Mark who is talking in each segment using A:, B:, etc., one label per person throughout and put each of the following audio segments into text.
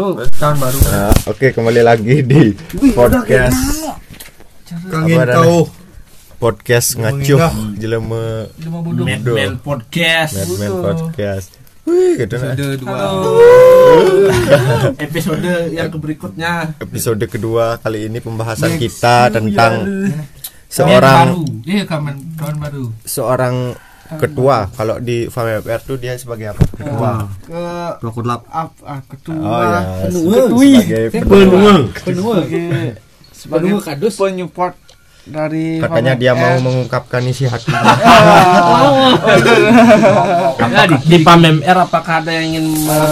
A: tahun baru.
B: Nah, Oke kembali lagi di podcast.
C: Kangen kau.
B: Podcast ngacuh jelema
D: Mad
B: Bodoh.
D: Men Podcast.
B: Madman podcast. Wih, gitu nah.
A: episode dua.
D: Episode yang berikutnya.
B: Episode kedua kali ini pembahasan kita tentang seorang
A: iya kawan baru.
B: seorang ketua. Kalau di FAMFR tuh dia sebagai apa? Ketua.
C: ke
A: Prokodlap
C: apa ketua
B: Oh ya,
C: Ketui.
B: sebagai
D: penuang
C: sebagai sebagai
D: kadus.
C: penyupport dari
B: katanya dia mau mengungkapkan isi hatinya.
D: Apakah di, di PAMMR apakah ada yang ingin me-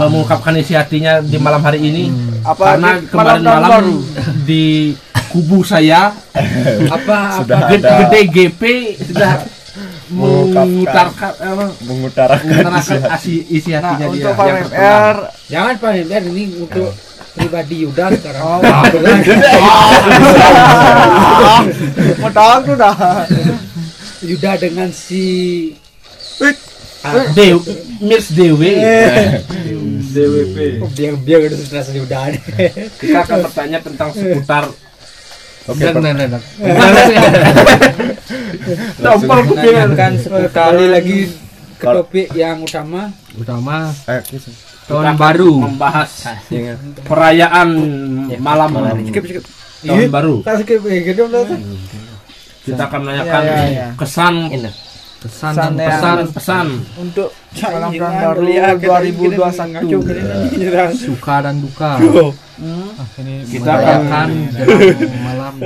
D: mengungkapkan isi hatinya di malam hari ini?
C: apa
D: Karena kemarin malam
C: baru
D: di kubu saya apa
B: Sudah
D: apa gede,
B: ada.
D: gede GP sudah. Mengutarakan
B: Mengutarakan isi
D: isi, isi
C: nah
D: hatinya dia.
C: untuk
D: yang
C: FMR
D: pertama.
E: Jangan Pak Hember ini untuk pribadi Yuda sekarang.
C: oh mau tahu tuh dah
E: Yuda dengan si
D: Dew, Mirs Dewi.
E: oh, biar biar sudah si Yuda.
D: Kita akan bertanya tentang seputar
B: Oke, per-
A: dan dan
D: Tampal kupingan
E: Kan sekali lagi ke topik yang utama.
A: Utama.
B: Eh,
A: tahun baru.
D: membahas
B: Ingat.
D: perayaan malam.
C: skip skip
D: tahun baru.
C: kan skip gitu tuh
D: Kita akan menanyakan
C: Ya, ya, ya.
D: kesan
C: ya.
A: pesan
D: pesan
C: untuk
E: lihat kita
C: 2021
A: suka dan duka.
C: Hmm.
A: Ah, ini
D: Kita
A: jelang malam.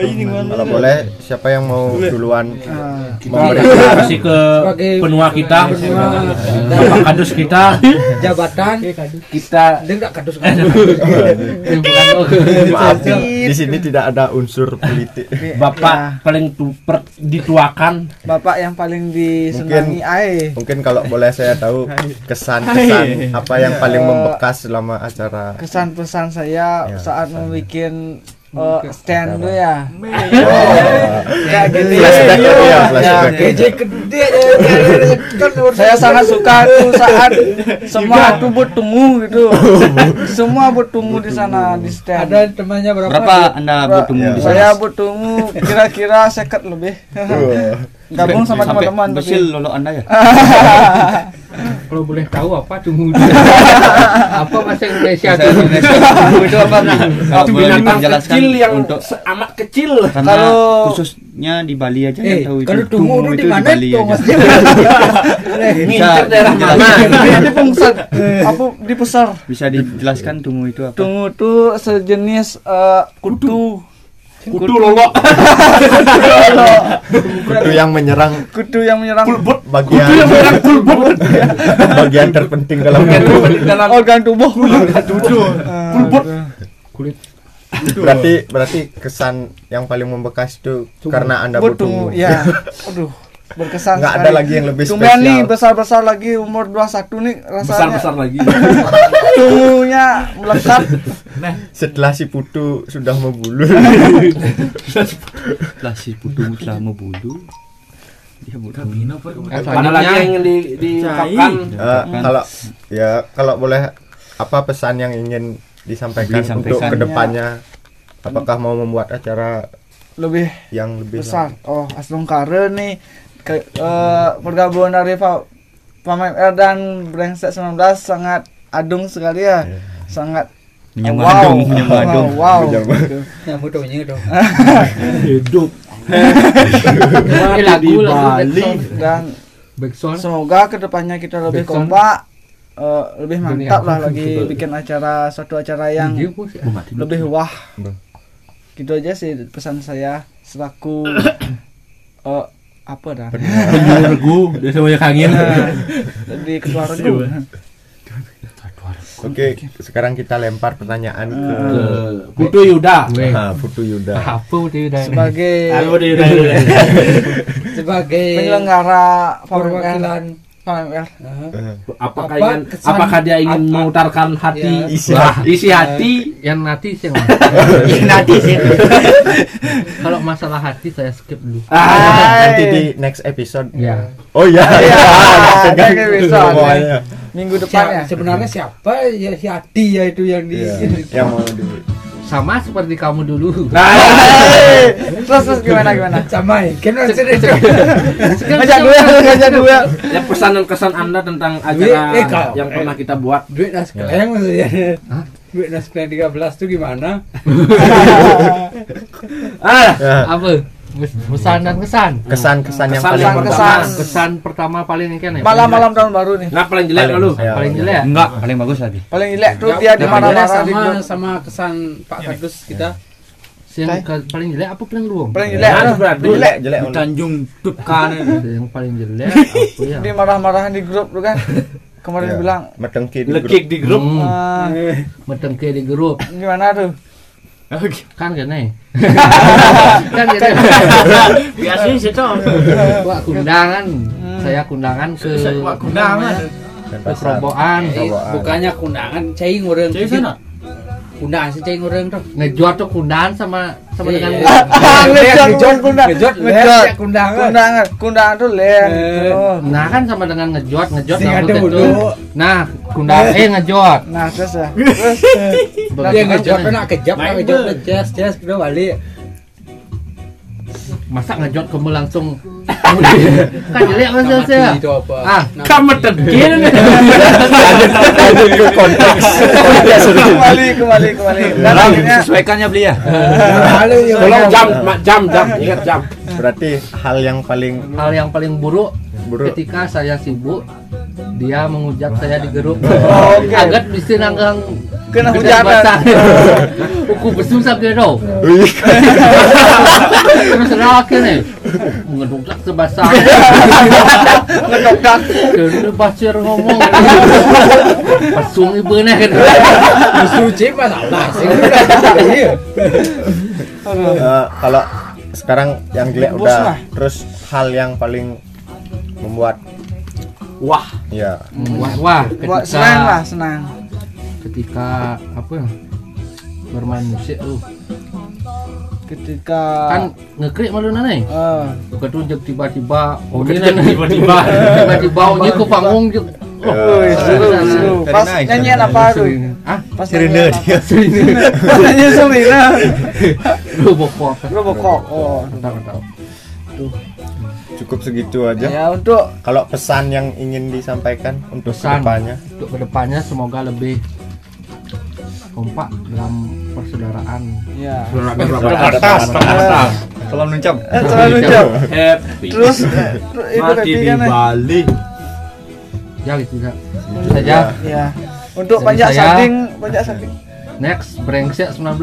B: Kalau boleh siapa yang mau duluan
C: Ah,
D: Terima kasih ke penua kita, Bapak Kadus kita,
E: jabatan?
D: Kita
E: enggak kadus
B: maaf di sini tidak ada unsur politik.
D: Bapak paling tu, per, dituakan.
C: Bapak yang paling disenangi ai
B: Mungkin kalau boleh saya tahu kesan-kesan apa yang paling membekas selama acara.
C: kesan pesan saya
B: Ya,
C: saat membuat uh, stand tuh ya.
B: Oh,
C: kayak gini.
B: Flashback
C: ya,
B: itu ya,
C: ya,
B: flashback.
C: gede gede kan saya sangat suka tuh saat semua tuh tunggu gitu. Semua tunggu di sana di stand.
E: Ada temannya berapa?
F: Berapa Anda bertemu
B: Ya.
F: di sana?
C: saya tunggu kira-kira seket lebih. Gabung sama teman-teman
F: besil
C: tapi
F: lolo Anda ya?
A: kalau boleh tahu apa tunggu apa bahasa Indonesia
F: Indonesia. itu apa? Kalau
D: itu
F: boleh dijelaskan
D: kecil yang
F: untuk
D: amat kecil.
F: karena
C: Kalau-
F: khususnya di Bali aja
E: Eh,
F: yang tahu itu.
E: kalau tunggu
F: Tungu
E: itu
F: itu
E: di mana
F: aja.
E: Mas?
D: Ngincer daerah mana?
C: di pusat apa di pusar
F: Bisa dijelaskan tungu itu apa?
C: tunggu tuh sejenis eh, kutu
D: Kudu lolo.
B: Kutu yang menyerang
C: kutu yang menyerang
B: bagian
D: Kudu yang menyerang kulbut.
B: bagian terpenting dalam
D: Bagian
B: tubuh.
D: terpenting dalam
C: organ tubuh.
D: Kulbut.
A: kulit.
B: Berarti berarti kesan yang paling membekas itu karena Anda
C: tunggu ya. Aduh berkesan
B: Nggak ada
C: sekali.
B: lagi yang lebih
C: Tumben nih
B: spesial.
C: besar-besar lagi umur 21 nih rasanya
D: Besar-besar lagi.
C: tunggunya melekat
B: Setelah si putu sudah membulu.
F: Lah si putung telah membulu. Dia bertemu.
D: Ada lagi yang ingin di, diungkapkan?
B: Eh, kalau ya kalau boleh apa pesan yang ingin disampaikan,
F: Disampaikan.
B: untuk ke depannya apakah mau membuat acara
C: lebih
B: yang lebih
C: besar oh Aslung Kare nih ke, eh, pergabungan dari Pa- PAMR dan Brengsek 19 sangat adung sekali ya
B: Iya.
C: sangat
F: Menyemadung, menyemadung.
C: wow,
B: Menyemadung.
C: gitu.
E: Yang fotonya itu.
D: Hidup.
A: Lagu
D: di Bali.
C: dan
A: backsound
C: semoga ke depannya kita lebih
A: Backsound.
C: kompak eh, lebih mantap lah lagi bikin acara suatu acara yang
A: Dia bos, ya.
C: lebih wah gitu aja sih pesan saya selaku eh, apa dah
D: Penyu regu, dia semuanya kangen.
C: di ketua regu
B: Oke, sekarang kita lempar pertanyaan ke
D: Ke Putu Yuda.
A: Weh,
B: Ah, Putu Yuda.
A: apa dia udah
C: sebagai
D: Halo Yuda. Yuda.
E: Sebagai
C: penyelenggara
E: perwakilan
C: Pak MR.
D: Apakah
E: Apa
D: ingin,
E: kesan-
D: apakah dia ingin
E: apa-
D: mengutarakan hati?
E: Ya.
B: Isi
D: Wah, isi hati.
A: Yang nanti sih
F: nanti sih.
A: Kalau masalah hati saya skip dulu.
D: Ah,
B: nanti di next episode.
A: Ya
B: oh iya.
C: Iya,
B: Tegang
C: next episode. Minggu
E: Sia-
C: depannya.
E: sebenarnya siapa ya? Si Adi ya itu yang di
B: Iya, yang mau di
A: sama seperti kamu dulu.
D: Nah,
C: Hey, terus terus gimana gimana?
E: sama kan maksudnya itu
C: Ngajak duel, ngajak duel.
D: ya pesan dan kesan anda tentang acara
E: eh, kau-
D: yang pernah kita buat.
E: duit nas keleng maksudnya. Duit nas keleng 13 tuh gimana?
D: Ah.
B: Ya,
A: apa pesan dan kesan.
B: Kesan kesan yang
D: Kesan
B: paling pertama.
C: kesan.
A: kesan pertama paling ini kan ya?
C: Malam-malam tahun baru nih.
D: nggak paling jelek
B: Paling-
D: lalu.
B: ya,
A: paling
B: ya.
A: jelek.
F: Enggak paling bagus lagi
C: Paling jelek tuh dia
E: nggak
C: dimarah-marah
E: beda
C: di
E: sama
C: grup.
E: sama kesan Pak Kadus kita.
A: Yang ke- paling jelek apa paling luang
C: Paling jelek.
D: Nah,
B: jelek jelek.
F: Di Tanjung Tutkan
A: yang paling jelek apa ya?
C: Dimarah-marahan di grup tuh kan. Kemarin
B: Ya.
C: bilang
B: metengki di grup.
D: lekik di grup.
A: Hmm,
C: ah,
A: metengke di grup.
C: Gimana tuh?
A: Kan gini kan gini
F: biasanya sih tuh
A: wah kundangan. Saya kundangan ke
F: kundangan.
B: Dan
A: ke kerobokan
E: bukannya kundangan cai ngureng
F: Cai sana?
E: Kundangan sih cai ngureng tuh
A: ngejual tuh kundangan sama sama
E: Iya.
A: dengan
C: ngejot
E: ngejot
C: kundangan.
E: ngejot
C: Ngejot.
E: ya kundangan
C: Kundangan, kundangan tuh len.
E: Eh.
C: Oh.
A: nah kan sama dengan ngejot ngejot sama
E: dulu.
A: nah kundangan eh ngejot
C: Nah, terus ya. Terus
E: dia ngejot nak kejap nak ngejot jas jas udah balik
A: masa ngejot kamu langsung? Kan jelek masa
E: Sama
A: saya
E: itu apa?
A: Ah
D: kamu tegil
B: lanjut ke konteks.
C: Kembali kembali kembali. Dan akhirnya
F: sesuaikannya beli ya?
D: Tolong jam jam jam. Ingat jam.
B: Berarti hal yang paling
A: hal yang paling buruk
B: buruk
A: ketika saya sibuk dia mengujak saya di grup
C: Oh, oke.
A: agak bisa nanggang.
C: Kena
A: gede
C: hujanan.
A: basah. Uku bersusah gitu
B: Wih,
A: terus laki nih ngedongkrak sebasah.
C: Ngedokdak.
A: Kena pasir ngomong. Pasung ibu nih kan
E: suci masalah sih Iya.
B: kalau sekarang yang jelek udah. terus hal yang paling membuat
D: wah
B: ya
A: wah, wah
C: Buat senang lah,
A: ketika
C: senang.
A: ketika apa ya bermain musik lu
C: Ketika
A: kan ngekrik malu nih
C: eh,
A: ketunjuk tiba-tiba oh ini nih
D: tiba-tiba.
A: tiba-tiba oh ini ke panggung oh,
C: seru, seru.
F: Very
C: Pas
F: nice.
C: nyanyian apa tuh?
A: ah
C: Pas
B: Serena
C: nyanyian
B: dia.
C: apa? Pas nyanyian Serena.
A: lu bokok
C: Lu bokok. Oh.
A: tahu tahu
B: cukup segitu aja
C: Ya untuk
B: kalau pesan yang ingin disampaikan untuk
A: Pesan.
B: ke depannya
A: untuk ke depannya semoga lebih kompak dalam persaudaraan
C: ya.
D: atas atas
F: salam nuncap
C: Eh, selalu jawab.
D: happy
C: Terus eh,
D: mati di
C: kan? eh?
D: Bali
A: ya gitu ya saja
C: Ya. Untuk
A: saya-
C: sanding, panjat sanding.
A: Next brengsek 19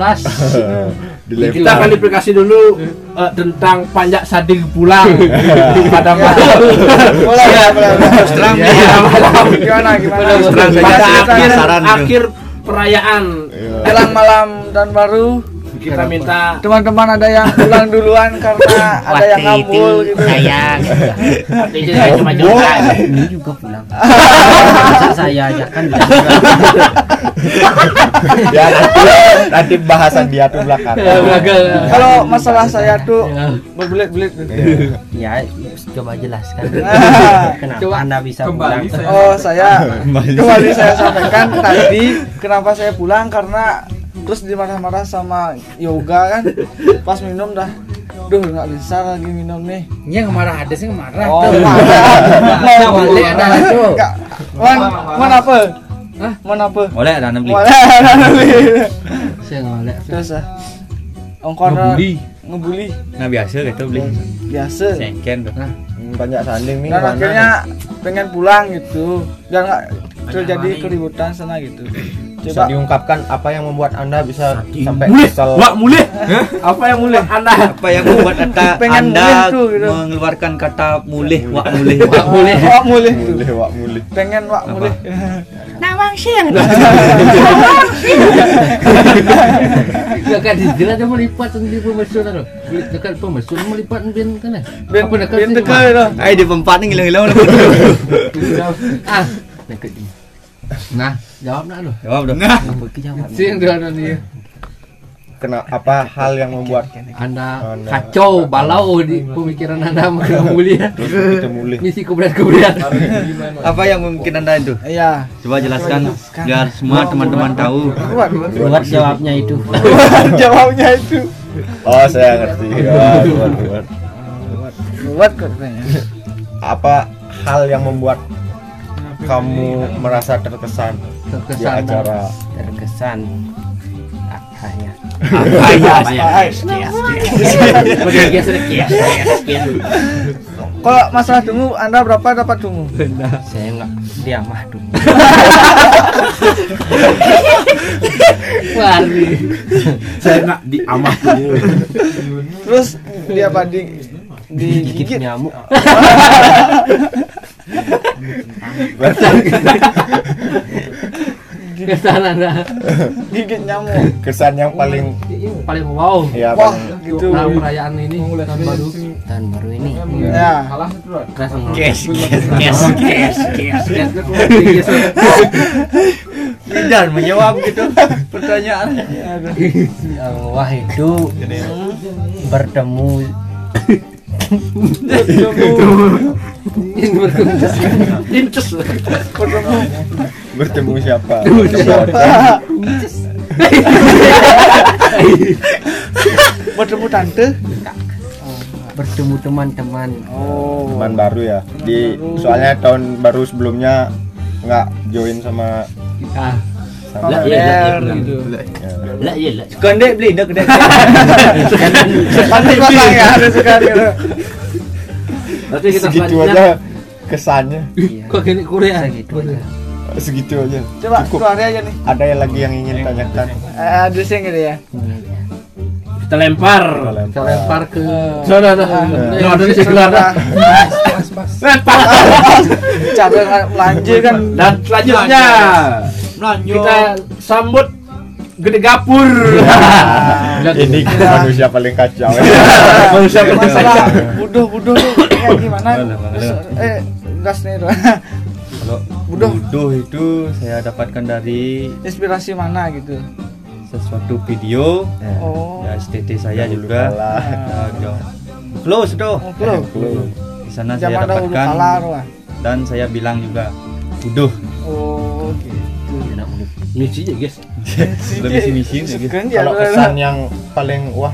B: dilempar
D: kita akan diplikasi dulu eh, tentang panjak sading pulang pada malam
C: Boleh, boleh, boleh.
F: terus terang
A: Ya.
F: nih
C: Gimana gimana?
F: Terus terang saja.
D: akhir akhir perayaan
B: Iya.
C: jelang malam dan baru
D: kita minta
C: teman-teman ada yang pulang duluan karena ada yang ngambul gitu.
F: sayang
D: saya cuma
F: ini juga pulang. Masa saya aja kan
B: ya nanti nanti bahasan dia tuh belakang.
A: Ya.
C: Kalau masalah saya tuh
A: Ya.
C: berbelit-belit. Gitu.
F: ya coba jelaskan. Kenapa
A: Coba
F: anda bisa pulang?
C: Oh saya kembali saya sampaikan tadi kenapa saya pulang? Karena terus dimarah-marah sama yoga kan? Pas minum dah duh nggak bisa lagi minum nih.
E: Nya ngemarah ada sih ngemarah.
C: oh marah.
E: Mau balik ada tuh.
C: Nggak. Wan, wan apa? Hah? Wan apa?
F: Boleh ada beli
C: Wan ada nabi.
A: saya ngolek
C: terus ah ongkor
F: Ngebully.
C: ngebully
F: nah biasa gitu beli
C: biasa.
F: Sengken tuh
B: Hmm, banyak sanding nih
C: dan
B: mana
C: akhirnya pengen pulang gitu. Biar nggak terjadi keributan sana gitu
B: bisa
C: coba
B: diungkapkan apa yang membuat anda bisa sampai
D: mulih.
B: kesel?
D: Wak mulih. Apa yang mulih? Anda
F: apa yang membuat kata
C: Pengen
F: anda
C: tuh, gitu.
F: mengeluarkan kata mulih? Wak mulih.
C: wak mulih. Wak mulih.
B: mulih wak mulih.
C: Pengen wak mulih.
F: Nawang
A: Dekat di jalan dia melipat di pemesun tu. Dekat pemesun melipat bin kan.
C: Ben
A: Apa dekat
C: teka
A: Mak?
C: itu.
F: Ai di pempat ni hilang-hilang
A: Ah, dekat ni. Nah, jawab nak tu.
F: Jawab dah. Apa ke jawab?
A: Sing dia ada ni.
B: Kena apa hal yang membuat
A: Anda kacau balau di pemikiran Anda mengenai mulia. Misi kemudian-kemudian.
F: Apa yang mungkin Anda itu?
C: Iya.
F: Coba jelaskan biar semua teman-teman tahu.
E: Buat jawabnya itu.
C: Jawabnya itu.
B: Oh, saya ngerti. Buat, buat.
C: Kuat kok kayaknya.
B: Apa hal yang membuat kamu merasa terkesan di
A: Terkesan.
B: acara
E: Terkesan apanya?
C: Kalau masalah dungu, Anda berapa dapat dungu?
E: Saya enggak diamah dulu.
A: Wari.
D: Saya nak diamah dulu.
C: Terus dia apa di
E: Digigit
C: digigit
A: Kesan Anda
C: gigit nyamuk.
B: kesan yang paling
A: paling wow.
B: ya
C: Wah,
B: paling
C: gitu.
A: Nah, perayaan ini tahun baru.
E: Tahun baru ini.
C: Ya.
A: Keras
F: Kes, kes, kes, kes, kes.
A: Kes.
F: Dan menjawab gitu pertanyaan.
E: Yang wah itu bertemu
A: Ini berkunjung.
B: Bertemu siapa?
C: Bertemu tante.
E: bertemu teman-teman.
C: Oh.
B: Teman baru ya. Di soalnya tahun baru sebelumnya nggak join sama
A: Ah,
B: sama
D: Lah, iya, lah, iya,
A: gitu.
B: ya.
D: Lah iya lah.
F: Kondek beli dah kedai.
C: Pasti pasang ya ada sekali.
D: Nanti kita
B: segitu aja kesannya
E: Iya.
A: Kok gini Korea?
E: Segitu aja.
B: segitu aja
C: Coba
B: Cukup.
C: keluarnya aja nih.
B: ada yang lagi yang ingin tanyakan
C: Eh, Ada sih gitu ya.
D: kita lempar.
A: Kita lempar ke
D: Sudah, sudah.
A: Eh,
D: Nah, dari sebelah dah. Lempar.
C: Cara belanja kan.
D: Dan selanjutnya kita sambut gede gapur.
B: ini manusia paling kacau
D: Manusia
C: Masalah buduh-buduh tuh kayak gimana? Eh, gas nih.
F: Kalau
C: Buduh.
F: buduh itu saya dapatkan dari
C: Inspirasi mana gitu?
F: sesuatu video
C: Oh.
F: ya STT saya
B: Dahulu
F: juga. Ya, jauh. close tuh
C: Oh, belum.
F: di sana saya
C: Zaman
F: dapatkan
C: kala tuh. ah.
F: dan saya bilang juga buduh
C: Oh, gitu.
D: Misi aja guys.
F: lebih misi misi
C: ya.
B: kalau kesan yang paling wah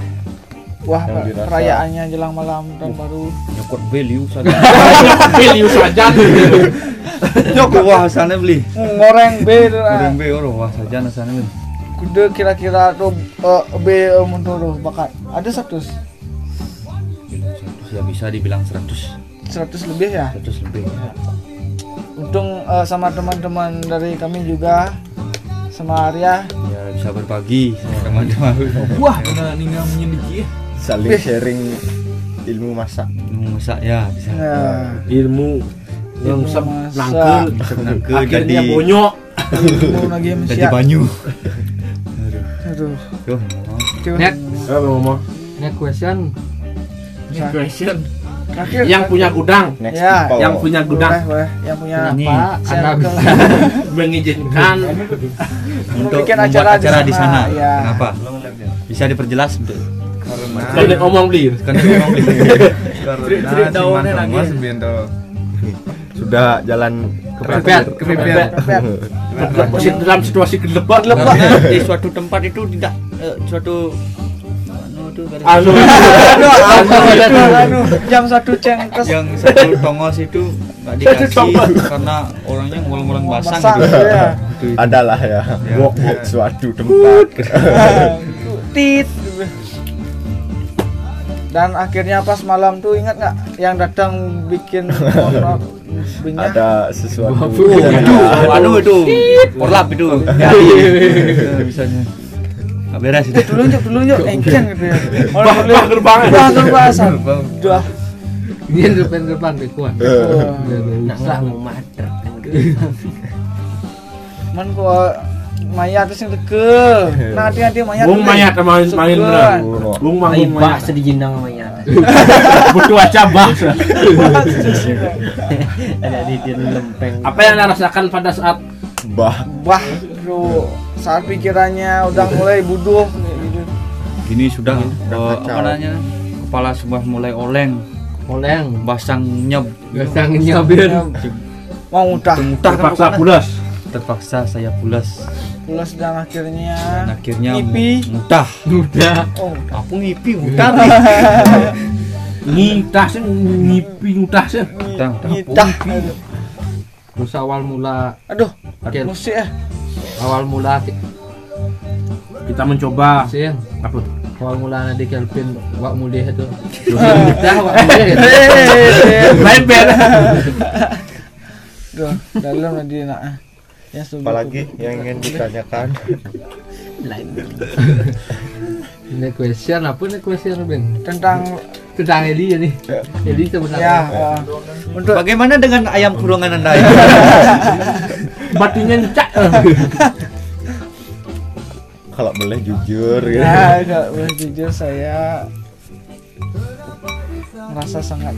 C: Wah,
B: dirasa-
C: perayaannya jelang malam tahun baru.
F: nyokot value saja
D: Pilih saja.
F: nyokot wah sana beli
C: Ngoreng B tuh. ah.
F: Be orang wah saja na sana beli
C: Kudu kira-kira tuh eh, B eh, mundur tuh bakat. Ada 100
F: ya bisa dibilang 100
C: 100 lebih ya.
F: 100 lebih
C: Untung eh, sama teman-teman dari kami juga sama Arya
F: ya bisa berbagi sama teman-teman
D: Wah, udah ninggal menyediki.
B: Saling sharing ilmu masak.
F: Ilmu masak ya bisa.
C: Nah,
D: Ilmu. Yang sep nangkel. Akhirnya
F: jadi
D: bonyok.
C: lagi
F: jadi banyu.
C: Aduh.
A: Net.
D: Apa ngomong?
A: Next question.
D: Question.
C: Terakhir.
D: Yang punya gudang,
B: next
C: Ya,
B: people
D: yang punya gudang.
C: Boleh, boleh. Yang punya
F: Ini
A: bisa.
D: Mengizinkan.
F: Untuk
C: bikin
F: membuat
C: acara
F: acara,
C: di
F: di
C: sana,
F: sana,
C: ya.
F: kenapa? Bisa diperjelas Bro?
D: Kalau ngomong beli.
F: kan ngomong di
B: Nah,
D: daunnya lagi.
B: sudah jalan
A: kepepet, kepepet.
C: Pepet.
D: dalam situasi kelebat
F: karena di suatu tempat itu tidak eh, suatu anu itu kan-
D: Anu.
A: Anu,
C: aduh,
A: anu.
C: anu. Jam satu cengkes.
F: yang satu tongos itu nggak dikasih karena orangnya ngulung-ngulung basang
C: Basang,
F: gitu.
C: ya.
F: Itu, itu.
B: adalah ya
F: Ya.
B: walk walk suatu tempat
C: Tit. Dan akhirnya pas malam tuh ingat nggak yang datang bikin
B: ada sesuatu
F: itu, anu itu, orlap itu. Eh, bisanya. Nggak beres itu.
C: Dulu yuk, dulu yuk, engken gitu ya.
D: Bah, gerbang.
C: Bah, gerbasan. Udah.
A: Dia depan depan bekuan.
B: Eh,
E: Nak nggak mau mater kan gitu.
C: Man kok mayat sing teke. Nah, hati-hati mayat.
D: Bung mayat main main bener. Bung mangun
E: bah
D: mayat.
E: sedih jindang namanya.
D: Butuh aja bah.
E: Ada di lempeng.
D: Apa yang anda rasakan pada saat
B: bah
C: Wah, bro, saat pikirannya udah mulai buduh.
F: Gini sudah
B: Udah kacau.
F: apa namanya? Kepala sudah mulai oleng,
E: Oleng.
F: basang nyeb,
E: Gasang nyabir.
C: Mau udah
D: terpaksa
F: pokoknya.
D: pulas?
F: Terpaksa saya pulas
C: pulas dan akhirnya
F: dan akhirnya
C: ngipi.
F: mu- muntah.
E: Udah.
C: Oh,
F: Aku ngipi muntah.
D: Ngitah sih, ngipi ngitah sih.
C: Ngidah. Aduh,
A: Terus awal mula
C: Aduh,
A: Kel,
C: musik ya.
A: awal mula ki-
D: Kita mencoba
A: sih
D: apa?
A: awal mula nanti Kelvin wak mulih itu. Dah wak mulih.
D: Lain beda.
C: Duh, dalam tadi nak. Ya
B: apalagi yang ingin ditanyakan
A: Ini question apa nih question Ben?
C: tentang
A: Tentang Eli ya nih. Eli sebenarnya.
C: ya eh, untuk
F: Bagaimana dengan ayam kurungan Anda?
D: Batunya nyecak.
B: kalau boleh jujur gitu.
C: ya kalau boleh jujur saya merasa sangat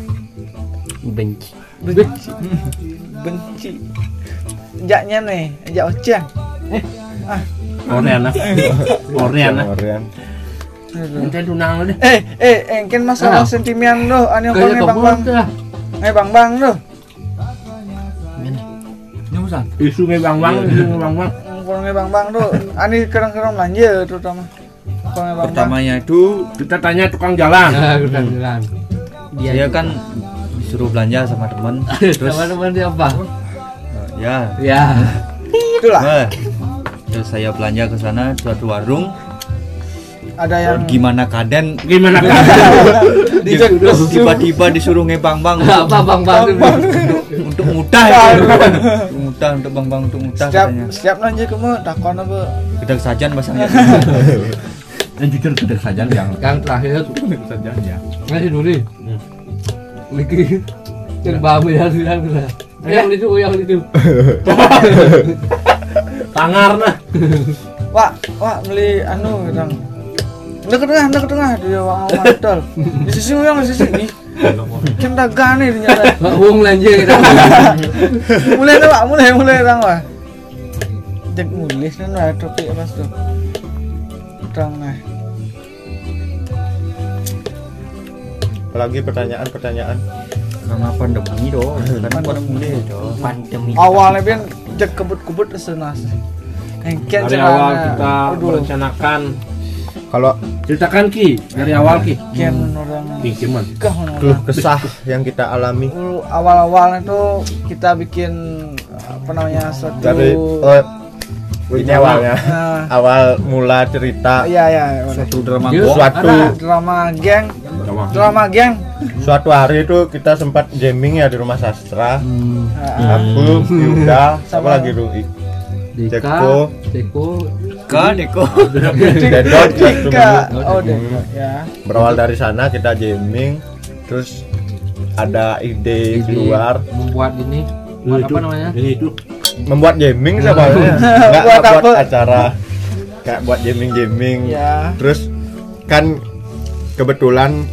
E: Benci.
C: benci benci jaknya nih jak
D: Korean ah. Korean ah.
B: Korean.
C: Aduh.
D: Ente tunang deh.
C: eh eh engken masalah
A: Ah.
C: sentimen doh ane
A: Kayaknya
C: bang bang eh bang bang doh
D: Isu ngebang bang, isu ngebang bang.
C: Kalau bang bang tuh, ani kadang-kadang belanja terutama. Kalau bang bang,
F: Pertamanya itu
D: Kita tanya tukang jalan.
A: Nah, udah jalan.
E: Dia
F: kan disuruh belanja sama teman. Terus
A: Teman-teman dia apa?
F: Ya,
A: Ya.
C: itulah
F: eh, terus saya belanja ke sana suatu warung.
C: ada yang
F: Gimana kaden
D: Gimana kan?
C: dijek
F: tiba-tiba disuruh ngebang bang
A: Apa bang bang itu?
F: untuk mudah itu. Untuk mudah untuk bang bang untuk mudah
C: setiap
F: katanya.
C: setiap nanya kamu takon apa?
F: Gedang sajan bahasanya.
D: Dan jujur gede saja yang
A: Yang terakhir
D: gede saja ya.
A: ngasih dulu. Lagi. Yang babu ya kita. Yang itu, yang itu.
D: Tangar nah.
C: Wah, wah beli anu kadang. Udah ke tengah, ke tengah dia wang mantel. Di sisi yang di sisi ini. Kan dagang nih ternyata.
A: Pak Wong kita.
C: Mulai tuh, Pak, mulai mulai tang wah. Cek mulis kan wah topik pas tuh. Tang nah.
B: apalagi pertanyaan-pertanyaan
F: Karena pandemi doh, kan pada mulai doh.
E: pandemi.
C: Awalnya ben cek kebut-kebut senas. Engken
D: Dari awal kita merencanakan
B: kalau
D: ceritakan ki dari awal ki.
C: Ken orang
B: keluh kesah yang kita alami
C: Dulu awal-awalnya tuh kita bikin apa namanya suatu
B: dari oh, ini awalnya
C: Nah,
B: awal mula cerita
C: iya iya
F: Suatu drama
A: Yuk.
F: gong.
B: suatu
C: ada drama geng drama geng
B: suatu hari itu kita sempat jamming ya di rumah sastra
C: Ah,
B: aku Yuda siapa
C: Sama-
B: lagi tuh I-
A: Dika,
B: Ceko.
A: Ceko,
F: Kan Eko.
B: Dedot satu
C: Dika
B: minggu.
C: oh
B: Hmm.
C: Deka ya
B: berawal dari sana kita jamming terus ada ide
A: ide
B: keluar
A: membuat ini. Buat apa namanya?
D: Ini itu.
B: Membuat jamming sebenarnya nggak
C: Buat
B: nggak buat
C: apa?
B: acara kayak buat jamming jamming
C: ya
B: terus kan kebetulan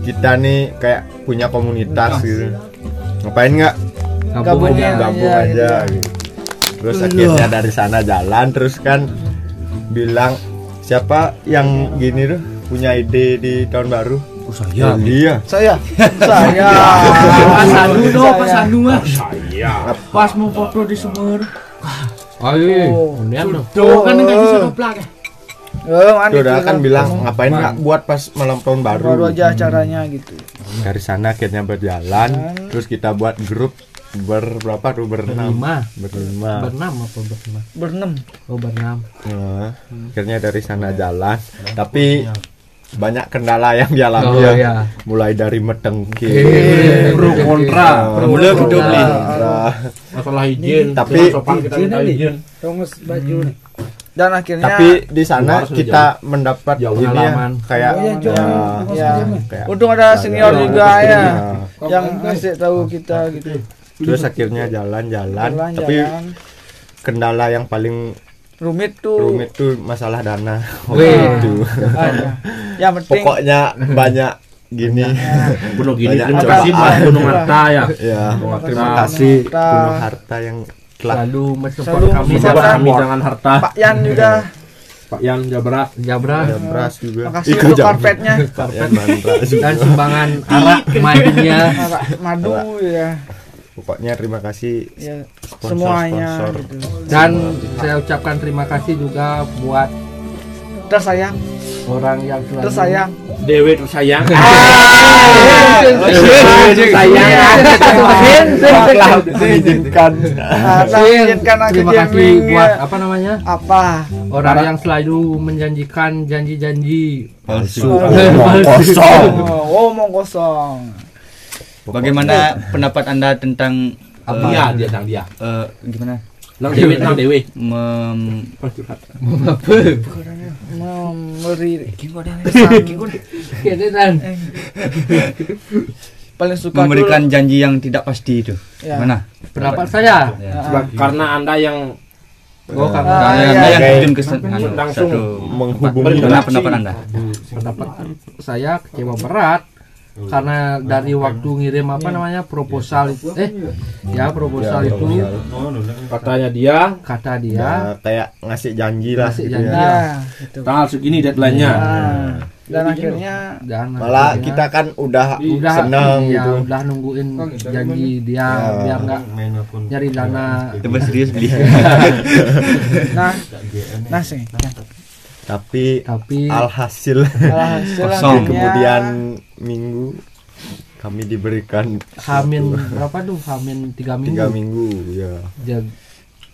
B: kita nih kayak punya komunitas gitu. Ngapain nggak?
C: Gabungin
A: Gabung aja.
B: gabung
C: aja,
B: aja,
C: gitu.
B: gitu. terus akhirnya dari sana jalan terus kan bilang siapa yang gini tuh? Punya ide di tahun baru
F: Oh, saya.
B: iya
C: saya saya
F: Pas Sandu doh, pas
C: Saya.
F: Sandu mah.
D: Saya.
F: Pas mau foto di sumur.
A: Oh iya,
C: Oh.
F: Tuh kan enggak bisa
C: Oh.
F: ngeplak ya.
C: Eh, mandi
B: Tuh, udah kan bilang ngapain nggak buat pas malam tahun baru
C: baru aja acaranya gitu
B: dari sana akhirnya berjalan terus kita buat grup berberapa tuh berenam
A: Berlima.
B: berlima
A: Berenam apa berenam?
C: berenam
A: Oh berenam.
B: Nah, akhirnya dari sana jalan tapi banyak kendala yang dialami
A: Oh
B: ya.
A: iya.
B: mulai dari metengki
A: Eh,
D: Pro kontra.
F: Mulai nih.
B: kontra.
D: Masalah izin.
B: Tapi-
D: izin.
E: Tongus baju nih.
C: dan akhirnya
B: tapi di sana kita mendapat
A: Jauh
B: ini ya,
A: pengalaman.
B: kayak
E: Oh, iya, jauh.
B: ya,
C: ya
B: kayak
C: untung ada senior
B: jalan.
C: juga ya
B: Nah,
C: yang ngasih tahu kita gitu
B: terus akhirnya jalan-jalan
C: jalan
B: tapi
C: jalan
B: kendala yang paling
C: rumit tuh.
B: Rumit tuh masalah dana. Itu.
C: Ah, yang penting
B: pokoknya banyak gini.
D: Gunung gini
B: Banyak
D: kasih buat Gunung Harta ya.
B: ya terima kasih
C: Harta.
B: Gunung Harta yang telah
A: Selalu mensupport kami
D: Support kami. jangan harta.
C: Pak Yan juga.
D: Pak Yan Jabra.
A: Jabra
B: ada beras juga.
C: Makasih
B: Ika
C: untuk karpetnya.
B: Juga.
A: dan sumbangan arak madunya
C: Arak madu ya
B: pokoknya terima kasih
C: ya
B: Sponsor,
C: semuanya
B: sponsor.
C: gitu.
A: dan saya ucapkan terima kasih juga buat
C: tersayang
A: orang yang selalu
C: tersayang
D: Dewi tersayang.
B: Telah diizinkan
C: Ah, mengizinkan aku
A: terima kasih buat apa namanya?
C: apa?
A: Orang yang selalu menjanjikan janji-janji.
B: Palsu. Kosong.
C: Oh omong kosong
F: Bagaimana pendapat Anda tentang
D: Dia dia nang dia.
F: eh, gimana?
D: Nang Dewi nang Dewi.
F: Mem
A: dan
C: paling suka
F: memberikan janji yang tidak pasti itu.
C: Ya.
F: Mana?
A: pendapat saya
C: dulu. Ah,
D: Sebab- Karena Anda yang
A: oh
C: Ah,
A: karena
F: Anda
C: iya,
F: Anda yang
B: iya.
F: terjun ke sana.
D: Langsung.
B: menghubungi
F: Gimana pendapat Anda?
A: pendapat saya kecewa berat karena dari waktu ngirim apa namanya proposal itu eh ya proposal itu.
D: katanya dia
A: kata dia.
B: ya kayak ngasih janji lah
A: Ngasih
B: gitu
A: janji.
B: ya.
C: nah itu
D: tanggal segini deadline-nya.
C: Dan akhirnya
A: dan
B: malah
A: akhirnya
B: kita kan udah,
A: udah
B: senang
A: ya,
B: gitu.
A: udah nungguin janji dia
B: Ya.
A: biar nggak nyari dana.
F: Coba serius beli.
C: nah. Nah sih
B: tapi
A: tapi
B: alhasil
C: alhasil
F: Kosong.
B: kemudian minggu kami diberikan
A: Hamin berapa tuh? Hamin tiga minggu.
B: Tiga minggu ya.
A: Jag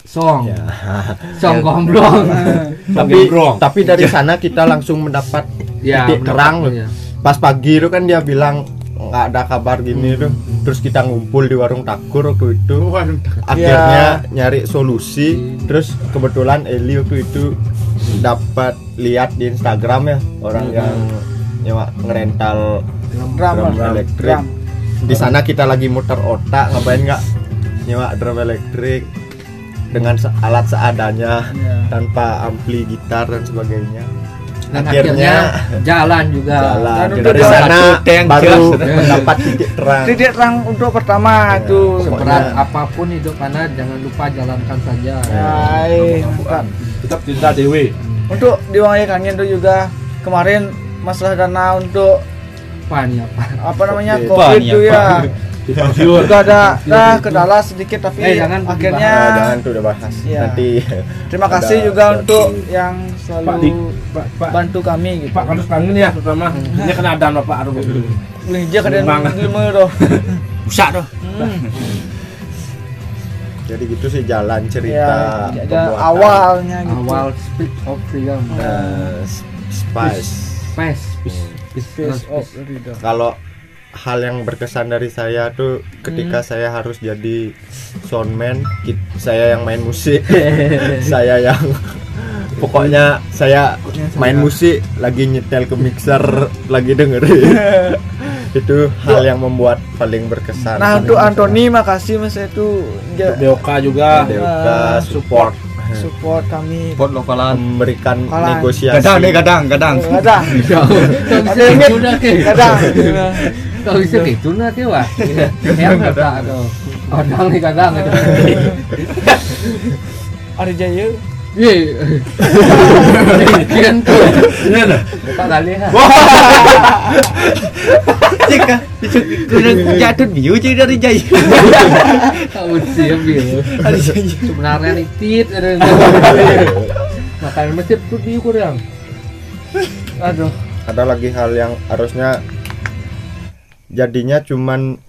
A: song.
B: Ya.
A: song gomblong
B: tapi tapi dari sana kita langsung mendapat
A: ya
B: titik terang. loh.
A: ya.
B: pas pagi itu kan dia bilang nggak ada kabar gini tuh. Terus kita ngumpul di warung takur waktu itu. Akhirnya nyari solusi. Terus kebetulan Eli waktu itu dapat lihat di Instagram ya orang yang nyewa ngerental
C: drum
B: drum elektrik
C: drum.
B: di sana kita lagi muter otak ngapain nggak nyewa drum elektrik dengan alat seadanya
C: Ya.
B: tanpa ampli gitar dan sebagainya
A: dan akhirnya, jalan juga.
B: jalan.
C: Dan untuk
B: dari sana
F: tank
B: baru mendapat titik terang.
C: Titik terang untuk pertama itu.
A: Seberat apa pun hidup anda jangan lupa jalankan saja.
C: Hai, mantap.
D: Tetap cinta Dewi.
C: untuk diwangi kangen itu juga kemarin masalah dana untuk
A: apa nih apa?
C: apa namanya
B: Covid.
C: itu
F: apa?
C: Ya juga ada dah kendala sedikit tapi
A: Eh, jangan
C: akhirnya
B: Nah, jangan tuh udah bahas
C: Iya.
B: nanti
C: terima kasih juga
B: sesuatu.
C: untuk yang
D: Pak
C: selalu
D: Dik, Pak Pak
C: bantu kami gitu
D: Pak harus kangen ya terutama. Ini kena ada Bapak aduh.
C: boleh aja kalian
D: Banget.
C: lima doh
F: Usah doh.
B: jadi gitu sih jalan
C: ya
B: cerita
C: ada
B: pembuatan.
C: awalnya gitu
A: awal speed of freedom
B: Nah, s- spice
A: space
C: Face of Ridho.
B: kalau hal yang berkesan dari saya tuh ketika
C: Hmm.
B: saya harus jadi soundman saya yang main musik saya yang pokoknya saya main musik lagi nyetel ke mixer lagi dengerin. Itu hal yang membuat paling berkesan.
C: Nah untuk Anthony makasih mas itu ja-
D: Deoka juga.
B: Deuka support.
C: support. Kami.
F: Pot lokalan.
B: memberikan
C: Kalan.
B: negosiasi.
F: Kadang deh kadang kadang.
C: kadang
A: ke
C: kadang
A: kalau bisa gitu nah ke wah yang kata aduh kadang nih kadang
C: ada jaya?
F: Kudu biu jadi dari jaya.
A: siap sebenarnya nitit ada makan masih tuh kurang.
C: Aduh.
B: Ada lagi hal yang harusnya jadinya cuman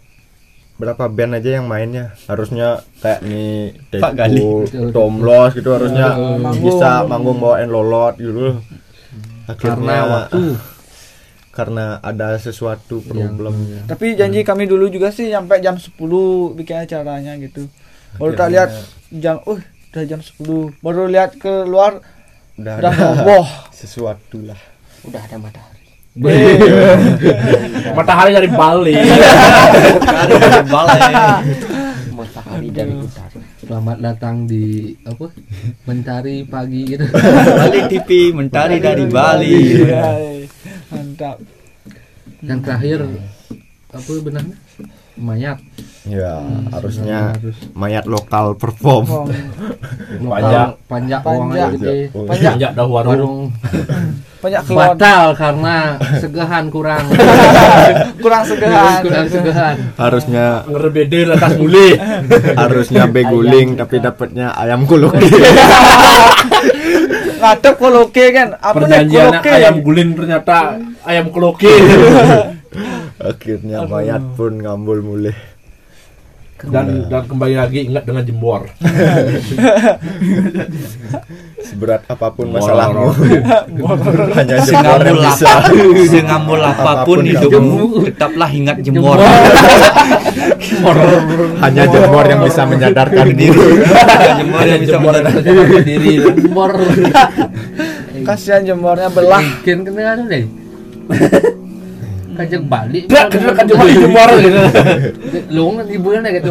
B: berapa band aja yang mainnya. Harusnya kayak nih
F: Pak Gali.
B: Teku, Tomlos gitu harusnya
C: Manggung.
B: bisa manggung bawain lolot gitu.
A: Karena
B: akhirnya
A: waktu.
B: karena ada sesuatu problem.
C: tapi janji kami dulu juga sih sampai jam 10 bikin acaranya gitu. Baru tak lihat jam uh udah jam 10 baru lihat keluar
B: udah
C: udah
B: ada sesuatu lah.
A: Udah ada matahari
D: Matahari dari Bali.
A: Matahari dari utara Selamat datang di apa? Mencari pagi gitu.
F: Bali TV mentari dari Bali.
C: Iya, iya. Mantap.
A: Yang terakhir apa benarnya? Mayat.
B: Ya, harusnya
A: Harus
B: mayat lokal perform.
C: Oh,
D: Panjang.
A: panjang
C: Panjang.
A: uangnya gitu.
C: Banyak
D: Panjak dah warung.
A: Warung
C: banyak keluar
A: batal karena segahan kurang
C: kurang segahan.
A: kurang segahan
B: Harusnya
D: Ngerebede atas mulai.
B: harusnya beguling tapi dapatnya ayam koloki.
C: Ngadep koloke kan. Apa
D: Perjanjian
C: koloke?
D: ayam guling ternyata ayam keloki.
B: Akhirnya mayat pun ngambul mulai.
D: dan dan kembali lagi ingat dengan jembor.
B: Seberat apa
D: pun
B: masalahmu, hanya
F: Sengambul
B: yang bisa.
F: apa, sengambul apa
B: pun
F: hidupmu, tetaplah ingat jemur.
B: Hanya jemur yang bisa menyadarkan diri.
F: jemur yang bisa
D: jembor ada diri.
A: jemur
C: Kasihan jemurnya belah.
A: bikin kena ada kajak balik
D: Tidak, kita kan cuma jembor gitu.
A: long nanti bulan gitu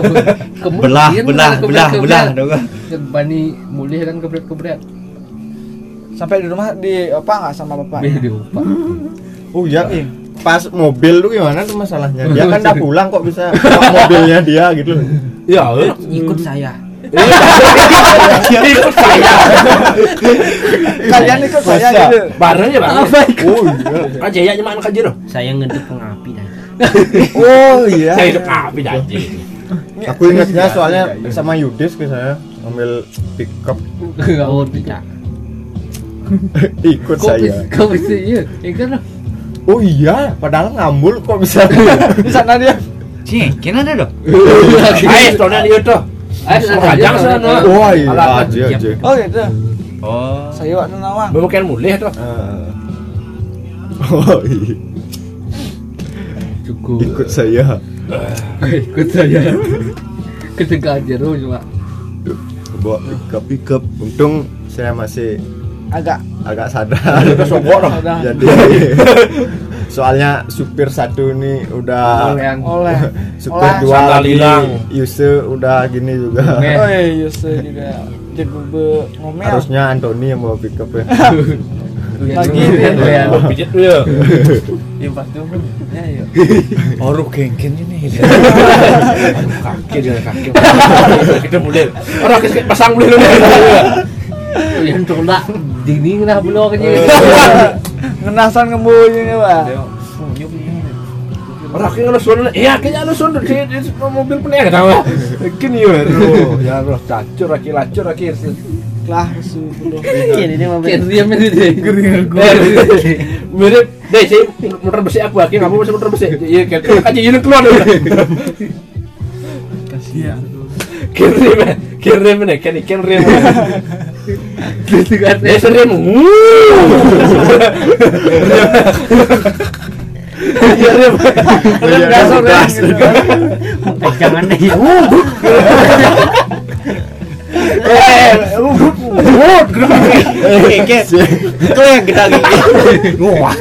A: Kemudian
F: belah,
A: kan
F: belah, belah, belah.
A: Bani mulih kan kebret kebret
C: Sampai di rumah di apa nggak sama bapak?
A: beh diupa
B: Oh iya, pas mobil tuh gimana tuh masalahnya? Dia kan udah pulang kok bisa mobilnya dia gitu.
D: Ya,
E: Ikut saya.
D: Ikut saya.
C: Kalian ikut saya gitu.
D: Bareng ya, Bang.
B: Oh iya.
D: Kan jaya makan kaji loh.
E: Saya ngedep pengapi dah.
C: Oh iya.
D: Saya hidup api janji.
B: Aku ingatnya soalnya sama Yudis ke saya ngambil pickup
E: Oh tidak.
B: ikut
A: kok
B: saya.
A: bisa kok bisa iya ya kan loh.
B: Oh iya, padahal ngambul kok bisa.
C: Di sana dia.
F: Cih, kena ada dong.
D: Ayo, soalnya dia kajang
A: aja.
D: sana.
B: Oh iya,
D: Alat
B: aja aja.
C: Oh gitu.
F: Oh,
C: Saya waktu nawang.
D: Bukan mulai tuh.
B: Ah. Oh iya,
A: cukup
B: ikut saya.
A: ikut saya ketika aja loh cuma
B: Bawa pickup pickup. Untung saya masih
C: Agak
B: agak sadar.
D: Sogok dong.
C: udah
B: Jadi soalnya supir satu nih udah
A: yang
C: oleh.
B: supir
C: Oleh.
B: dua lagi
D: hilang.
B: Yuse udah gini juga.
A: Eh.
C: Oh iya Yuse juga jago be ngomel.
B: Harusnya Anthony yang bawa pickup ya.
C: Lagi
A: dia.
D: Oh, pijit tuh ya.
C: Yang pasti ya ya.
F: orang gengken ini.
D: Kaki dia kaki. Kita mulai. Orang pasang mulai lu.
A: yang tolak dinding lah belum aja
C: Ngenasan ngembunyi Pak.
D: Orang kaki ngelusun. Iya, kayaknya ngelusun di di mobil pening tahu. Gini ya, bro. Ya Allah, cacur lagi lacur lagi.
C: Lah su dulu.
E: Ini dia
A: kayak diam ini deh
D: Mirip deh sih motor besi aku lagi kamu masih motor besi. Iya, kayak aja ini keluar.
C: Kasihan.
D: Kirim, kirim nih, kan ikan rem.
A: Gitu kan
D: Eh, serem. Iya.
B: Iya,
C: ya. gitu.
E: Deh.
D: Eh, wut,
F: Gengken. Itu yang kita. Wah,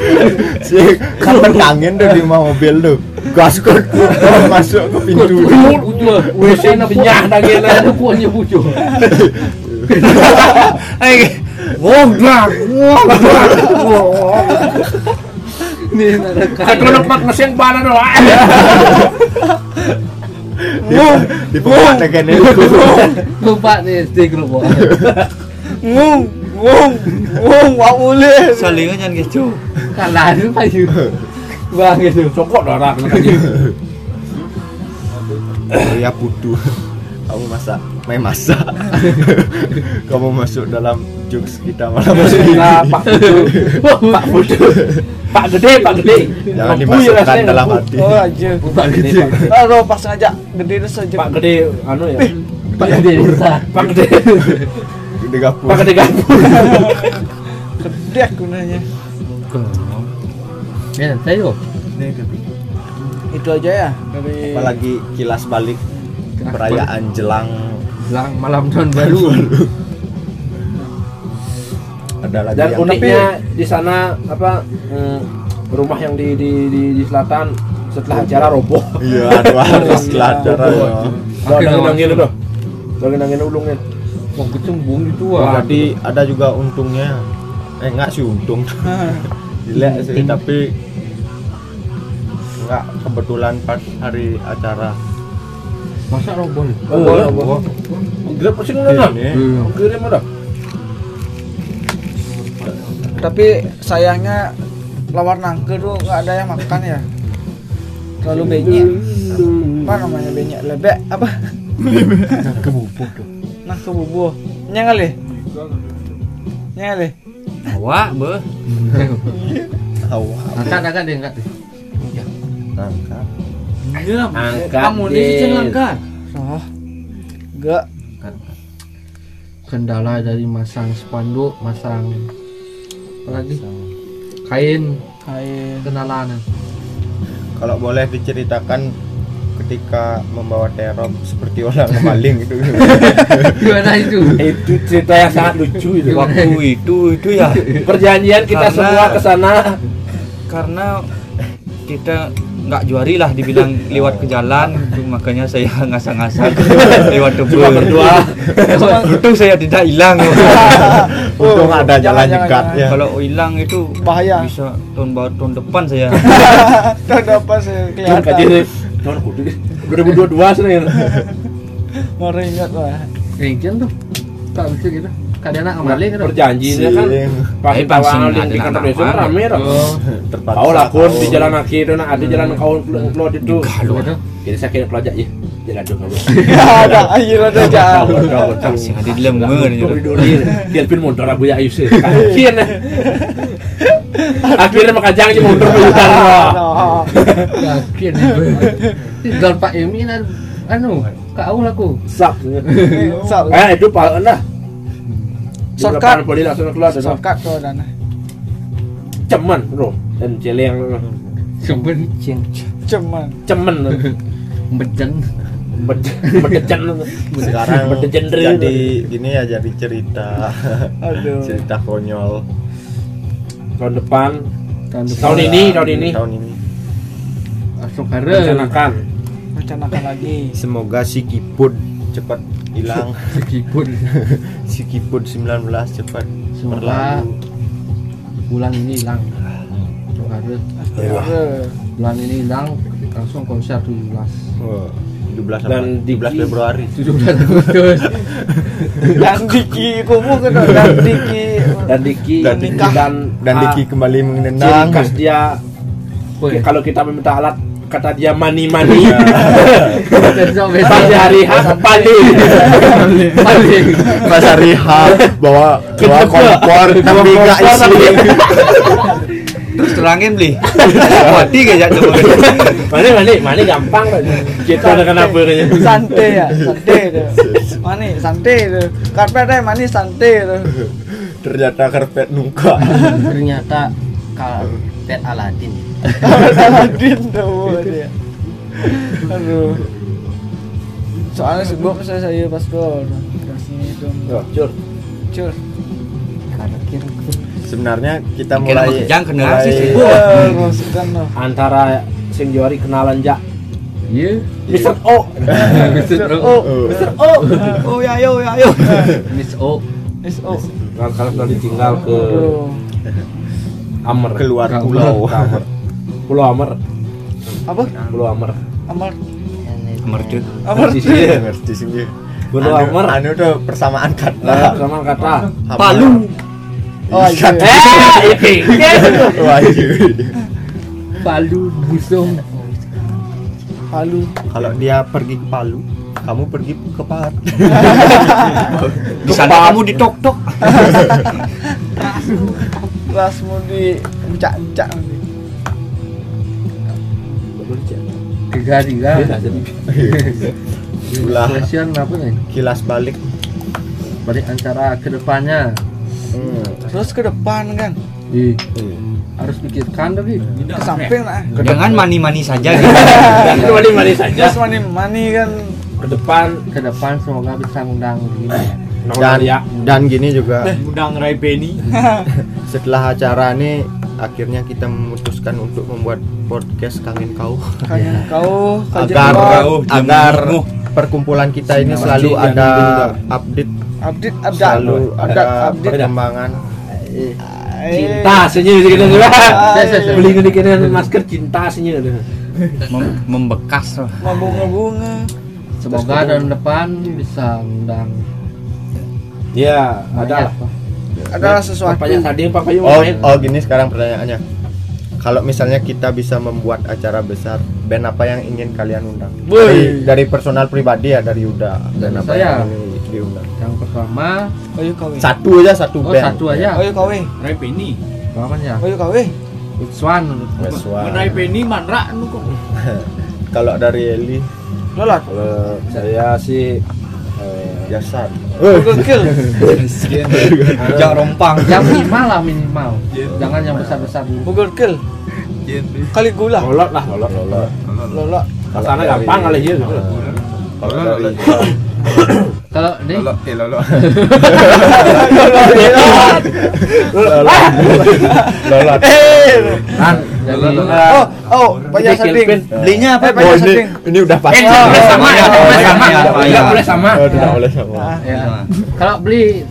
B: Si kan angin tuh di mobil tuh. Gas kok masuk ke pintu.
D: WC penyah lagi
A: ada punya bucu nih ada
D: Kalau tempat mesin mana doang.
B: Di bawah tekan itu.
A: lupa nih SD grup
C: Ngung, ngung, ngung, wak mulai.
F: Salingan jangan gitu.
A: kalah itu payu bang itu
D: Cokok darah kan
B: Ya putu. Kamu masak, main masak. Kamu masuk dalam jokes kita malam ini.
D: Nah, Pak Budu. Pak Budu. Pak Gede, Pak Gede.
B: Jangan
D: ya
B: dimasukkan
D: rasanya,
B: dalam hati.
C: Oh aja.
D: Pak Gede, Pak Gede.
C: Aduh pas ngajak gede itu saja.
D: Pak Gede, anu ya.
A: pak gede
D: Pak Gede.
B: Di gapur.
D: Pak Gede gabung.
C: Gede gunanya.
A: ya saya kok
C: Itu aja ya dari
B: Apalagi kilas balik perayaan jelang
A: bilang malam tahun baru
B: ada lagi
D: Dan
B: yang
D: uniknya di sana apa mm, rumah yang di di di, di selatan setelah acara roboh.
B: iya dua hari setelah acara.
D: Ada undang gitu tuh. Lagi nangin ulungnya.
A: Wah kecembung itu
B: Wah,
A: wah.
B: Jadi ada juga untungnya. Eh enggak sih untung. Gila sih tapi enggak kebetulan pas hari acara.
A: Masa robol?
D: Oh, oh. Grab pasti nggak
B: Ini.
D: Kirim ada.
C: Tapi sayangnya lawar nangke tuh nggak ada yang makan ya. Terlalu benyek. Apa namanya benyek? Lebek apa?
A: Kebubuh tuh.
C: Nah kebubuh. Nyang kali. Nyang kali.
F: Awak be.
B: Awal
A: Angkat angkat deh angkat deh.
B: angkat.
D: Angkat.
F: Kamu di sini angkat.
C: Oh. Enggak.
A: Kendala dari masang spanduk, masang apa lagi? Kain
C: Kain.
A: kenalan.
B: Kalau boleh diceritakan ketika membawa terop seperti orang maling gitu.
A: Gimana itu?
D: Itu cerita yang sangat lucu itu.
F: Waktu itu itu ya
D: Perjanjian kita
F: Karena-
D: semua ke sana.
F: karena kita nggak juari lah dibilang lewat ke jalan itu makanya saya ngasah-ngasah lewat tebel
D: Cuma berdua.
F: untung saya tidak hilang
B: Untung ada jalan
C: jangan.
B: ya.
F: kalau hilang itu
C: Bahaya.
F: bisa tahun baru tahun depan saya
C: Tahun
D: Tahun kaji
C: kelihatan.
D: Tahun kudu. 2022 sih.
C: Baru ingat lah.
A: Kayak tuh. Tak bisa gitu. Kadang anak kembali kan.
D: Perjanjiannya kan
B: Sing.
D: pas di kantor desa rame.
A: Oh,
B: Terpaksa.
D: Kau lah kun di jalan kaki itu nak ada jalan kau keluar itu. Jadi saya kira pelajar ya. Jalan dong kamu.
C: ada akhir ada jalan.
F: sing ada di lemur
D: Duri-duri. Dia pin motor abu ya Ayus. Akhirnya. Akhirnya makajang aja motor berjutaan.
A: Yakin. Dan Pak Emi kan anu, kau laku.
D: Eh itu pak.
C: Shortcut.
D: Boleh keluar dan
C: Shortcut tuh dana.
D: cemen bro. Dan celeng cemen.
B: Sekarang jadi gini ya jadi cerita.
C: Aduh.
B: cerita konyol.
D: Tahun depan.
A: Tahun depan.
D: tahun ini tahun ini.
B: Tahun ini.
A: Langsung
D: rencanakan.
C: Rencanakan lagi.
B: Semoga si Kipud cepat hilang.
A: Sekipun.
B: si Kipud 19 cepat
A: Semoga
B: berlalu.
A: bulan ini hilang.
C: Aduh.
A: Bulan ini hilang langsung konser 17.
B: Wah, 17
D: Dan
B: dan
D: di-
B: 17 Februari.
A: 17 Agustus.
C: Dan Diki kumu kan dan Diki.
D: dan Diki
B: Dan
C: nikah.
D: dan
B: Dan
D: ah,
B: Diki kembali
D: khas dia kalau kita meminta alat kata dia mani mani
A: Besok besok.
D: pas hari H paling
A: Paling.
B: Pas hari H bawa bawa kompor tapi nggak isi.
F: terus terangin beli mati kayak coba
D: mani mani mani gampang kita ada kenapa katanya
C: Santai ya, santai tuh. Mani, santai tuh. Karpet deh, mani santai tuh.
B: Ternyata karpet nuka.
E: Ternyata karpet Aladin.
C: Aladin tuh dia. Aduh. Soalnya sebelum saya saya pas sini tuh.
D: Oh, Cur.
C: Cur.
B: Sebenarnya kita mulai
F: Makjang kenal sih, sih.
C: Masukkan loh.
D: antara sing juari kenalan jak
A: Iya.
D: Mister O
A: Mr. O.
C: Oh,
B: Oh.
C: Mister O. Oh ya yo ya yo.
A: Miss O.
C: Miss O.
D: kalau kalau nanti tinggal ke. Amer
B: keluar pulau.
D: Amer Pulau Amer
C: Apa?
D: Pulau Amer
C: Amar.
F: mercut
C: Amar.
D: Di sini.
B: Ngerti sih.
D: Pulau
B: Anu-
D: Amer
B: Anu tuh persamaan
D: Nah,
B: kata.
D: sama kata
F: Palu.
C: Oh iya.
D: eh iya
B: Wah, iya.
A: Palu busung.
C: Palu.
B: Kalau dia pergi ke Palu, kamu pergi ke Pahat.
F: di sana kamu ditok tok
C: Rasmu di cak-cak.
A: Tiga tiga.
B: Ulah
A: Question apa nih?
B: kilas balik.
A: Balik antara ke depannya.
B: Hmm.
C: Terus ke depan kan.
A: Ih, harus pikirkan tapi.
C: Ke samping lah.
F: jangan mani mani saja gitu
D: itu mani mani saja
C: Terus mani mani kan.
D: ke depan
A: Ke depan semoga bisa ngundang begini.
B: Dan
D: ya?
B: dan gini juga.
F: Undang Rai Beni
B: setelah acara ini akhirnya kita memutuskan untuk membuat podcast kangen kau
C: Kangen kau.
B: agar
C: kau.
B: agar perkumpulan kita ini selalu ada update.
C: Update update
B: selalu ada
C: update.
B: perkembangan.
D: Cinta senyum gitu juga beli ini kira masker cinta senyum.
F: Mem- membekas. Loh.
C: mabunga-bunga
A: Semoga tahun depan bisa undang
D: ya ada lah
C: adalah sesuatu.
D: papanya tadi papanya
B: oh
D: main
B: oh gini sekarang pertanyaannya. Kalau misalnya kita bisa membuat acara besar band apa yang ingin kalian undang? Dari, dari personal pribadi ya dari Yuda. Band
A: Dari
B: apa
A: saya.
B: yang ingin diundang?
A: Yang pertama
C: ayo kawe
B: satu aja satu
A: oh
B: band.
A: satu aja.
C: Ayo kawe
G: Rai Penny.
A: Kapan ya.
C: Ayo kawe
A: which one.
G: Rai Penny manra nu kok.
B: kalau dari Eli?
C: Lolat
D: kalau saya sih
B: Jasan
C: Google kill
F: Jangan rompang.
A: yang minimal lah minimal. Jangan yang besar besar dulu
C: Google kill kali gula.
D: Lolot lah lolot. Lolot.
C: Lolat
D: Kasana gampang kali ya
B: kalau dari
A: kalau nih
B: Lolat
A: kan jadi
C: oh oh banyak setting
F: Belinya apa?
C: Eh, banyak
B: oh ini
C: setting
B: ini udah pasti.
A: Eh, boleh sama ya,
F: Oh,
A: boleh
F: iya,
A: sama.
F: iya, iya.
A: boleh sama.
B: Oh, tidak boleh sama.
C: Ah.
A: Ya. Kalau beli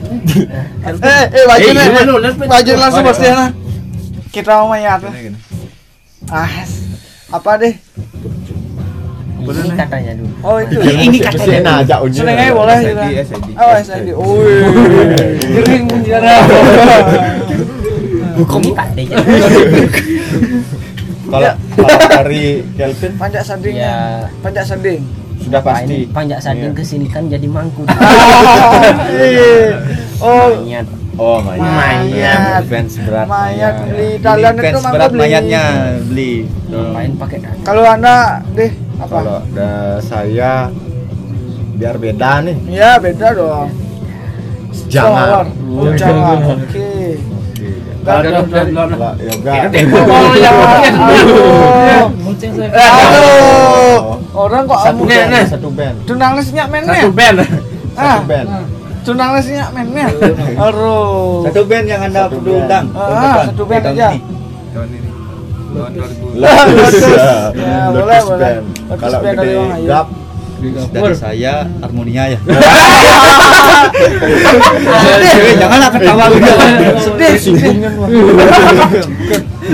C: eh eh wajib
D: Eh, iya, lihat,
C: wajib langsung
A: Oh,
C: pasti ya kita mau mayat ah apa deh?
E: Ini katanya dulu.
C: oh itu.
F: Ini
B: Mesin aja unyi
C: seneng aja boleh gitu oh SID Wih.
A: Jering penjara.
E: Hukum deh.
B: kalau dari Kelvin
C: panjat sandingnya
E: Ya.
C: panjat sanding
B: sudah
E: Pak
B: pasti
E: ini panjak sanding ke sini kan jadi mangkuk.
C: Iya. oh
E: Mayat.
B: oh mayat
C: Mayat.
B: fans berat
C: mayat beli Thailand itu
F: berat
C: beli
F: mayatnya beli.
E: Main pakai kaki.
C: kalau anda deh apa
B: kalau da, saya biar beda nih
C: ya beda dong
B: jangan
C: jangan oke Orang kok
B: satu band satu band.
C: tunang lesnya mennya.
D: satu band.
C: Ah,
B: satu band.
C: Tunang lesnya mennya. Aduh.
F: Satu band yang anda perlu undang.
C: Ah,
F: tahun
C: satu band
F: Tahun
C: aja.
F: ini.
B: Lotus.
C: Ya, boleh,
B: Lotus
C: boleh.
B: kalau gede gap
F: Dari saya harmonia ya. Cewek, janganlah ketawa gitu.
C: Sedih.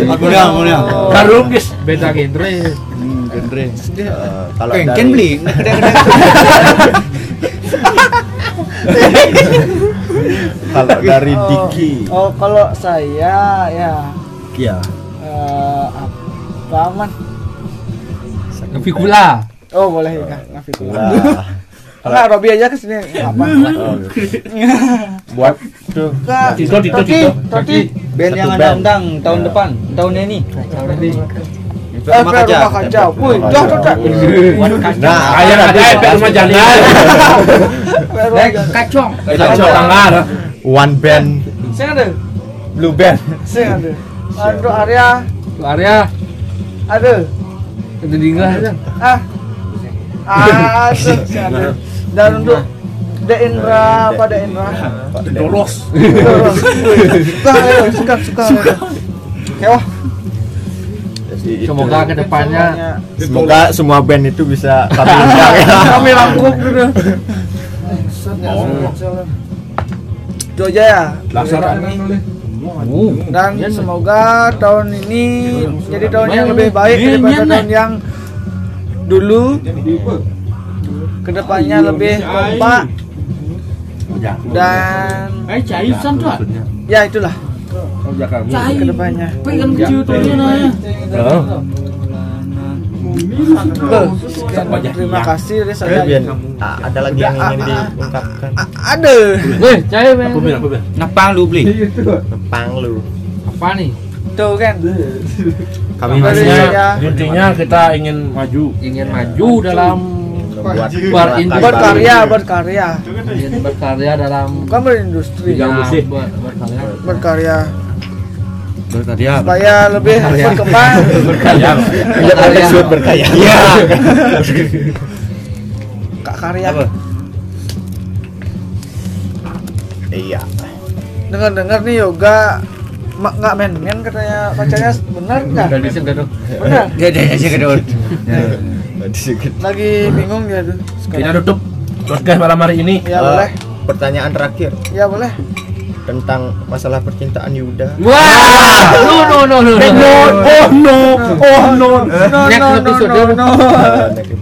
F: Harmonia, harmonia.
D: karung guys
A: Beda genre.
F: Hmm, genre.
B: eh, kalau
F: Kengken
B: dari
F: beli.
B: Kalau dari
C: Oh.
B: Diki
C: Oh, kalau saya ya eh, apa man?
A: Fikula.
C: Oh, boleh ya,
B: lah
C: Enggak, Robi aja ke sini. Apa?
B: Oh, buat tuh
D: Tito, Tito,
C: Toti,
D: Tito.
C: Toti.
F: Band yang anda undang tahun
B: Ya.
F: depan, tahun ini.
C: Eh, rumah kaca. Wih, dah,
B: nah
D: ayah ada rumah jangan
C: kaca.
A: Kacong.
D: kacau tanggal
B: one band
C: Sing ada.
B: blue band
C: Sing ada. Untuk area
A: Area
C: ada.
A: itu tinggal aja.
C: Ah. Ah. Sing ada. Dan untuk De Indra apa De Indra?
D: dolos
C: Suka, suka, suka. Oke, wah.
B: Jadi itu.
A: Semoga ke depannya
B: semoga semua band itu bisa kami undang ya.
C: kami rangkum gitu. Itu aja ya.
D: Laksana.
C: Dari kami. Dan semoga tahun ini jadi tahun yang lebih baik daripada tahun yang dulu. Ke depannya lebih kompak dan
G: Eh,
C: ya itulah
G: Cair. ke depannya. Tuh,
C: sekian, terima kasih dari saya.
B: Bian, ah, ada lagi yang ingin diungkapkan
C: Ada.
A: Weh, cair men.
D: apa apa ben
F: Napang lu beli.
B: Pang lu
A: Apa nih?
C: Tuh kan.
B: kami
C: saya
D: intinya kita ingin maju
A: Ingin maju dalam
B: membuat
C: berkarya, berkarya.
A: ingin berkarya dalam
C: Bukan berindustri.
A: Ya,
D: musik.
A: ber- berkarya.
C: Berkarya
F: Berkarya.
C: supaya lebih berkembang.
D: berkarya
B: Iya, maksud berkarya iya
C: Kak karya.
F: Apa?
B: iya
C: Dengar-dengar nih yoga nggak main-main katanya pacarnya benar nggak?
A: Bisa enggak dong?
C: Benar.
F: Aja kedor.
B: sedikit.
C: lagi bingung dia tuh
D: Kita tutup podcast malam hari ini.
C: ya
B: Eh,
C: boleh
B: Pertanyaan terakhir
C: ya boleh
B: tentang masalah percintaan Yuda.
A: Wah, no no no no. no.
D: Oh no, oh no.
C: no
A: Next
C: no no
A: episode.
C: no no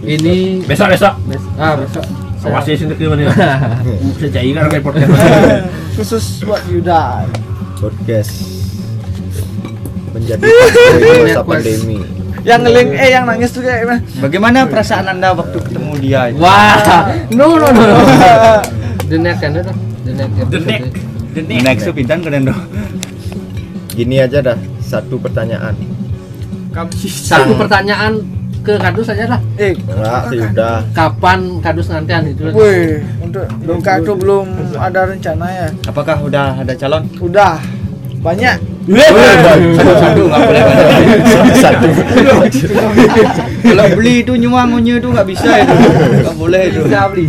A: Ini
D: Besok besok.
A: ah besok.
D: Awasi sendiri mana? Saya jadi kan kayak podcast.
C: khusus buat Yuda
B: Podcast menjadi masa pandemi.
C: yang ngeling eh yang nangis tuh kayak?
F: Bagaimana perasaan anda waktu ketemu dia? itu?
A: Wah, no no no. no. The next kan itu. The next.
D: The next.
F: The next tuh pindah keren dong.
B: Gini aja dah, satu pertanyaan.
A: Satu pertanyaan ke kadus saja lah.
C: eh
B: Enggak, si Yuda.
A: Kapan kadus ngantian itu?
C: wih untuk Doka itu belum ada rencana ya
F: Apakah udah ada calon?
C: udah banyak
F: Satu-satu nggak boleh banyak.
B: Satu.
F: Kalau beli itu nyuang-nyuang itu nggak bisa itu. Nggak boleh itu.
A: Bisa beli.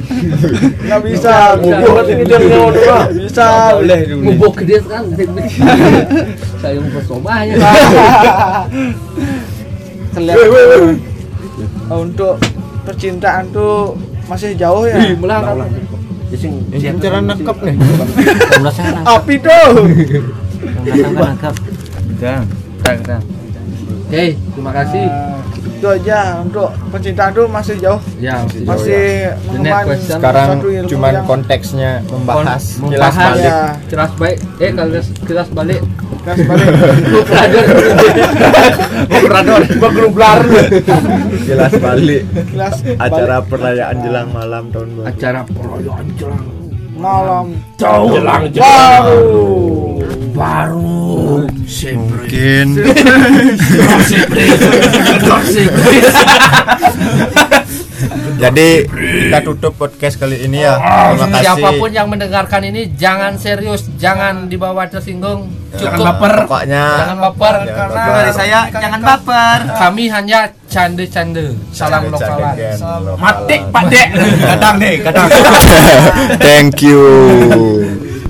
C: nggak bisa
D: Buat ini dia punya orang.
C: bisa
F: boleh itu.
A: Ngubuk dia kan. Saya mau bersomanya.
C: kelihatan Oh, untuk percintaan tuh masih jauh ya
A: Mulah kan.
B: Cara nangkep nih.
C: api tuh
A: Oke, terima kasih.
C: Itu aja untuk percintaan tuh masih jauh
A: Ya,
C: masih
A: next
C: mengemban
A: question.
B: Sekarang cuman
C: yang
B: konteksnya membahas
A: Kon-
B: kilas
A: membahas.
B: balik.
C: ya
A: keras baik. Eh, kalau keras balik.
C: keras balik
A: Belajar.
D: Operador, grup lar.
B: Kilas balik. Acara perayaan jelang malam tahun baru.
A: Acara perayaan jelang
C: malam
D: Jelang jelang.
C: baru
A: baru.
B: Mungkin Jadi kita tutup podcast kali ini ya. Terima kasih.
A: Siapa pun yang mendengarkan ini jangan serius, jangan dibawa tersinggung.
D: Jangan
A: Cukup
D: baper.
B: Pokoknya
A: Jangan baper
B: Jangan
A: karena
B: baper.
F: Dari saya jangan baper.
A: kami hanya cande-cande. Salam lokalan.
B: Canda-canda.
D: Mati Pak Dek.
F: Kadang deh, kadang.
B: Thank you.